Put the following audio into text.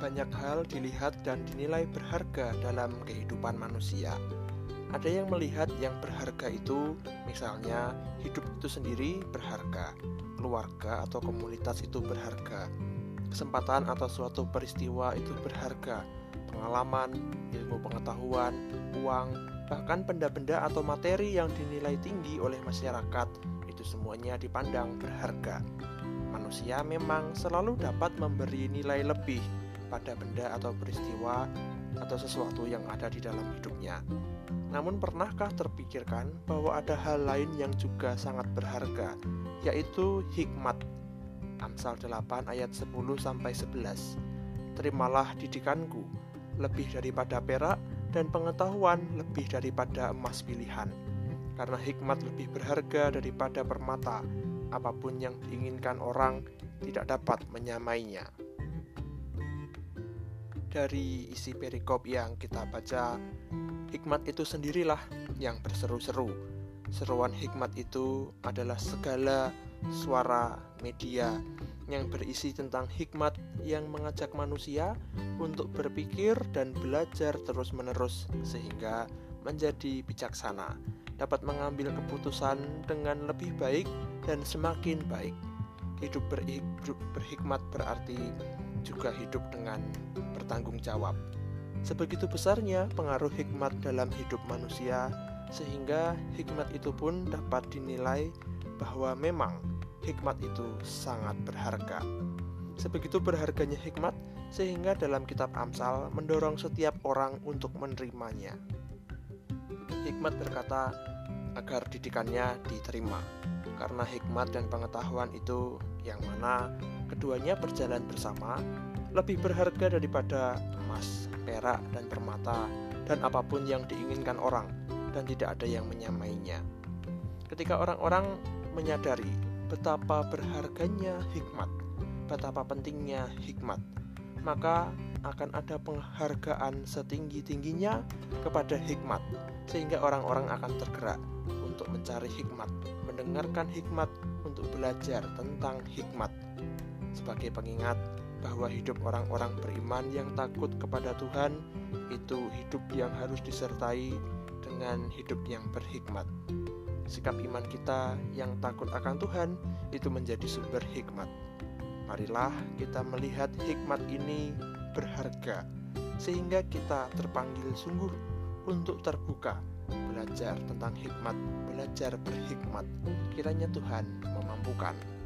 banyak hal dilihat dan dinilai berharga dalam kehidupan manusia. Ada yang melihat yang berharga itu, misalnya hidup itu sendiri berharga, keluarga atau komunitas itu berharga, kesempatan atau suatu peristiwa itu berharga, pengalaman, ilmu pengetahuan, uang, bahkan benda-benda atau materi yang dinilai tinggi oleh masyarakat itu semuanya dipandang berharga. Manusia memang selalu dapat memberi nilai lebih pada benda atau peristiwa atau sesuatu yang ada di dalam hidupnya. Namun pernahkah terpikirkan bahwa ada hal lain yang juga sangat berharga, yaitu hikmat. Amsal 8 ayat 10 sampai 11. Terimalah didikanku, lebih daripada perak dan pengetahuan lebih daripada emas pilihan. Karena hikmat lebih berharga daripada permata, apa pun yang diinginkan orang tidak dapat menyamainya. Dari isi perikop yang kita baca, hikmat itu sendirilah yang berseru-seru. Seruan hikmat itu adalah segala suara media yang berisi tentang hikmat yang mengajak manusia untuk berpikir dan belajar terus-menerus sehingga menjadi bijaksana, dapat mengambil keputusan dengan lebih baik dan semakin baik. Hidup berhikmat berarti juga hidup dengan bertanggung jawab. Sebegitu besarnya pengaruh hikmat dalam hidup manusia, sehingga hikmat itu pun dapat dinilai bahwa memang hikmat itu sangat berharga. Sebegitu berharganya hikmat, sehingga dalam kitab Amsal mendorong setiap orang untuk menerimanya. Hikmat berkata agar didikannya diterima, karena hikmat dan pengetahuan itu yang mana keduanya berjalan bersama lebih berharga daripada emas, perak, dan permata, dan apa pun yang diinginkan orang, dan tidak ada yang menyamainya. Ketika orang-orang menyadari betapa berharganya hikmat, betapa pentingnya hikmat, maka akan ada penghargaan setinggi-tingginya kepada hikmat, sehingga orang-orang akan tergerak untuk mencari hikmat, mendengarkan hikmat, untuk belajar tentang hikmat. Sebagai pengingat, bahwa hidup orang-orang beriman yang takut kepada Tuhan itu hidup yang harus disertai dengan hidup yang berhikmat. Sikap iman kita yang takut akan Tuhan itu menjadi sumber hikmat. Marilah kita melihat hikmat ini berharga, sehingga kita terpanggil sungguh untuk terbuka, belajar tentang hikmat, belajar berhikmat. Kiranya Tuhan memampukan.